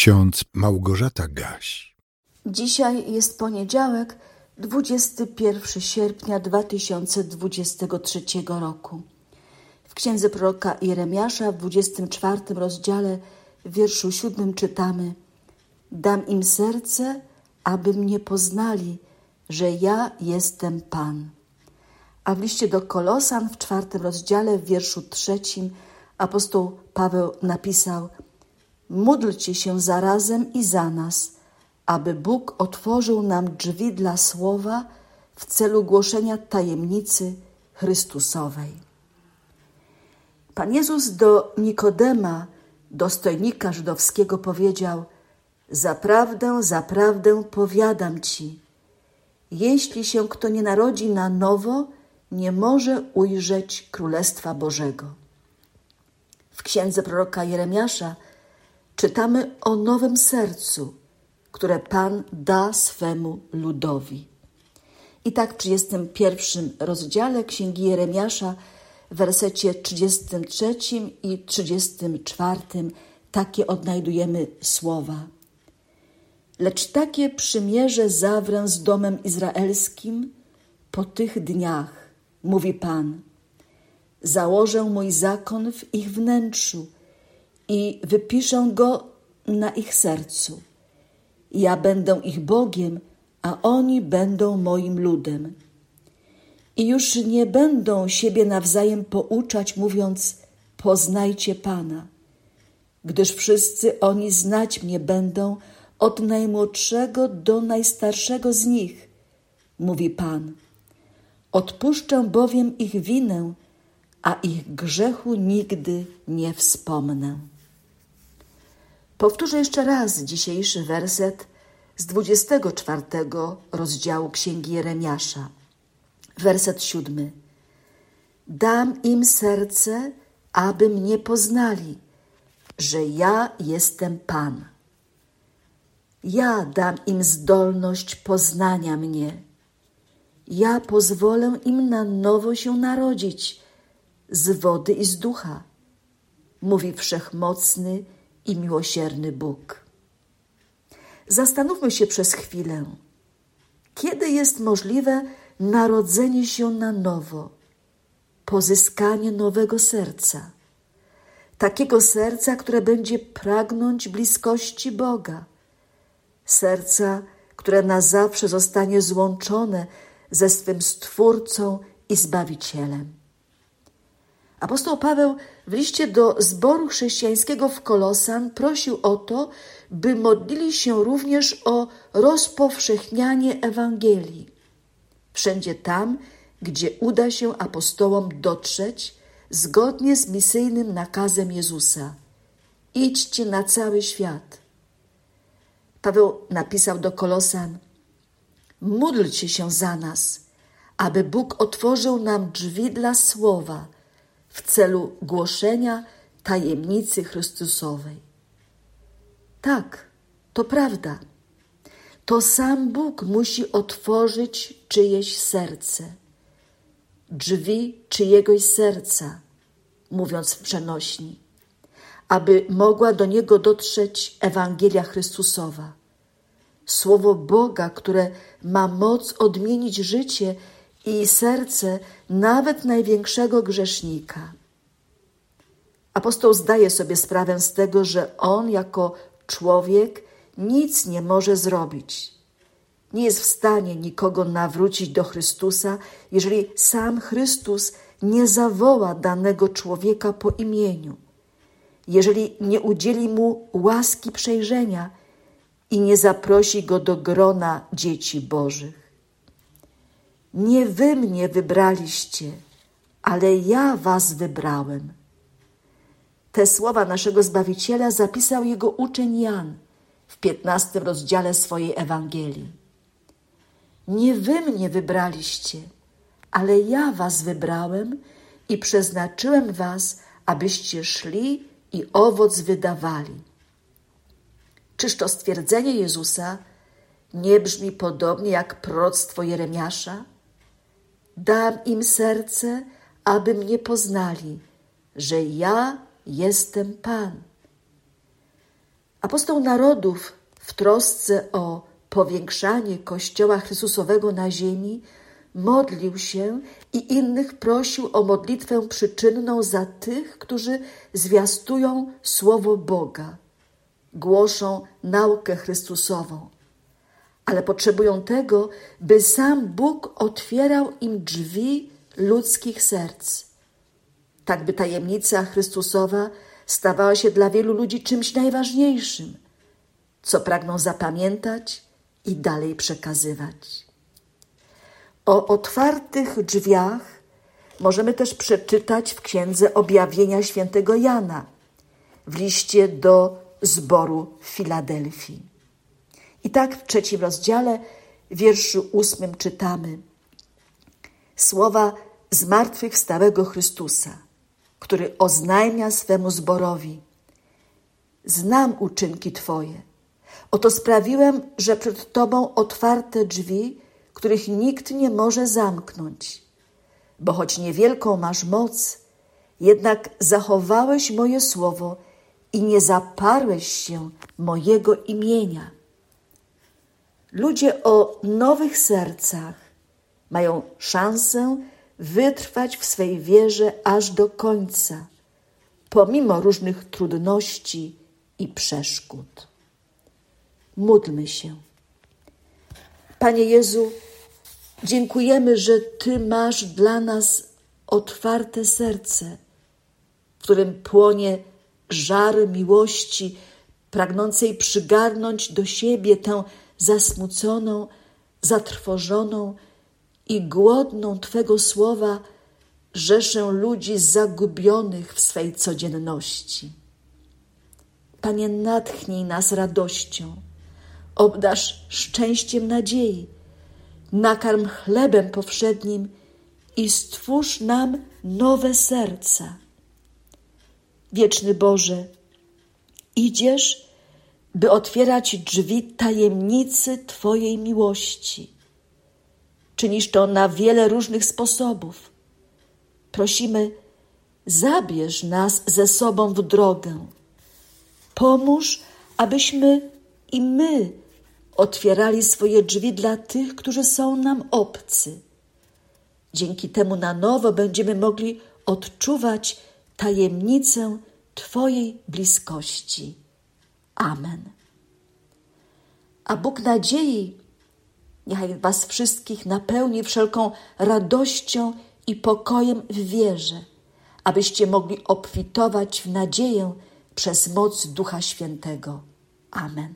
ksiądz Małgorzata Gaś. Dzisiaj jest poniedziałek, 21 sierpnia 2023 roku. W księdze proroka Jeremiasza w 24 rozdziale w wierszu 7 czytamy Dam im serce, aby mnie poznali, że ja jestem Pan. A w liście do Kolosan w czwartym rozdziale w wierszu trzecim apostoł Paweł napisał Módlcie się zarazem i za nas, aby Bóg otworzył nam drzwi dla słowa w celu głoszenia tajemnicy Chrystusowej. Pan Jezus do Nikodema, dostojnika żydowskiego, powiedział: Zaprawdę, zaprawdę powiadam ci, jeśli się kto nie narodzi na nowo, nie może ujrzeć Królestwa Bożego. W księdze proroka Jeremiasza czytamy o nowym sercu, które Pan da swemu ludowi. I tak w 31 rozdziale Księgi Jeremiasza, w wersecie 33 i 34 takie odnajdujemy słowa. Lecz takie przymierze zawrę z domem izraelskim po tych dniach, mówi Pan. Założę mój zakon w ich wnętrzu i wypiszę go na ich sercu. Ja będę ich Bogiem, a oni będą moim ludem. I już nie będą siebie nawzajem pouczać, mówiąc: Poznajcie Pana, gdyż wszyscy oni znać mnie będą od najmłodszego do najstarszego z nich, mówi Pan. Odpuszczę bowiem ich winę, a ich grzechu nigdy nie wspomnę. Powtórzę jeszcze raz dzisiejszy werset z 24 rozdziału Księgi Jeremiasza. Werset siódmy. Dam im serce, aby mnie poznali, że ja jestem Pan. Ja dam im zdolność poznania mnie. Ja pozwolę im na nowo się narodzić z wody i z ducha, mówi wszechmocny i miłosierny Bóg. Zastanówmy się przez chwilę, kiedy jest możliwe narodzenie się na nowo, pozyskanie nowego serca, takiego serca, które będzie pragnąć bliskości Boga, serca, które na zawsze zostanie złączone ze swym Stwórcą i Zbawicielem. Apostoł Paweł w liście do zboru chrześcijańskiego w Kolosan prosił o to, by modlili się również o rozpowszechnianie Ewangelii. Wszędzie tam, gdzie uda się apostołom dotrzeć, zgodnie z misyjnym nakazem Jezusa: idźcie na cały świat. Paweł napisał do Kolosan: Módlcie się za nas, aby Bóg otworzył nam drzwi dla słowa w celu głoszenia tajemnicy Chrystusowej. Tak, to prawda. To sam Bóg musi otworzyć czyjeś serce, drzwi czyjegoś serca, mówiąc w przenośni, aby mogła do niego dotrzeć Ewangelia Chrystusowa. Słowo Boga, które ma moc odmienić życie i serce nawet największego grzesznika. Apostoł zdaje sobie sprawę z tego, że on jako człowiek nic nie może zrobić. Nie jest w stanie nikogo nawrócić do Chrystusa, jeżeli sam Chrystus nie zawoła danego człowieka po imieniu, jeżeli nie udzieli mu łaski przejrzenia i nie zaprosi go do grona dzieci Bożych. Nie wy mnie wybraliście, ale ja was wybrałem. Te słowa naszego Zbawiciela zapisał jego uczeń Jan w piętnastym rozdziale swojej Ewangelii. Nie wy mnie wybraliście, ale ja was wybrałem i przeznaczyłem was, abyście szli i owoc wydawali. Czyż to stwierdzenie Jezusa nie brzmi podobnie jak proroctwo Jeremiasza? Dam im serce, aby mnie poznali, że ja jestem Pan. Apostoł narodów w trosce o powiększanie Kościoła Chrystusowego na ziemi modlił się i innych prosił o modlitwę przyczynną za tych, którzy zwiastują Słowo Boga, głoszą naukę Chrystusową, ale potrzebują tego, by sam Bóg otwierał im drzwi ludzkich serc. Tak by tajemnica Chrystusowa stawała się dla wielu ludzi czymś najważniejszym, co pragną zapamiętać i dalej przekazywać. O otwartych drzwiach możemy też przeczytać w Księdze Objawienia Świętego Jana, w liście do zboru Filadelfii. I tak w trzecim rozdziale, wierszu ósmym czytamy słowa zmartwychwstałego Chrystusa, który oznajmia swemu zborowi: Znam uczynki Twoje. Oto sprawiłem, że przed Tobą otwarte drzwi, których nikt nie może zamknąć. Bo choć niewielką masz moc, jednak zachowałeś moje słowo i nie zaparłeś się mojego imienia. Ludzie o nowych sercach mają szansę wytrwać w swej wierze aż do końca, pomimo różnych trudności i przeszkód. Módlmy się. Panie Jezu, dziękujemy, że Ty masz dla nas otwarte serce, w którym płonie żar miłości, pragnącej przygarnąć do siebie tę zasmuconą, zatrwożoną i głodną Twego słowa rzeszę ludzi zagubionych w swej codzienności. Panie, natchnij nas radością obdasz szczęściem nadziei, nakarm chlebem powszednim i stwórz nam nowe serca. Wieczny Boże, idziesz, by otwierać drzwi tajemnicy Twojej miłości. Czynisz to na wiele różnych sposobów. Prosimy, zabierz nas ze sobą w drogę. Pomóż, abyśmy i my otwierali swoje drzwi dla tych, którzy są nam obcy. Dzięki temu na nowo będziemy mogli odczuwać tajemnicę Twojej bliskości. Amen. A Bóg nadziei niechaj Was wszystkich napełni wszelką radością i pokojem w wierze, abyście mogli obfitować w nadzieję przez moc Ducha Świętego. Amen.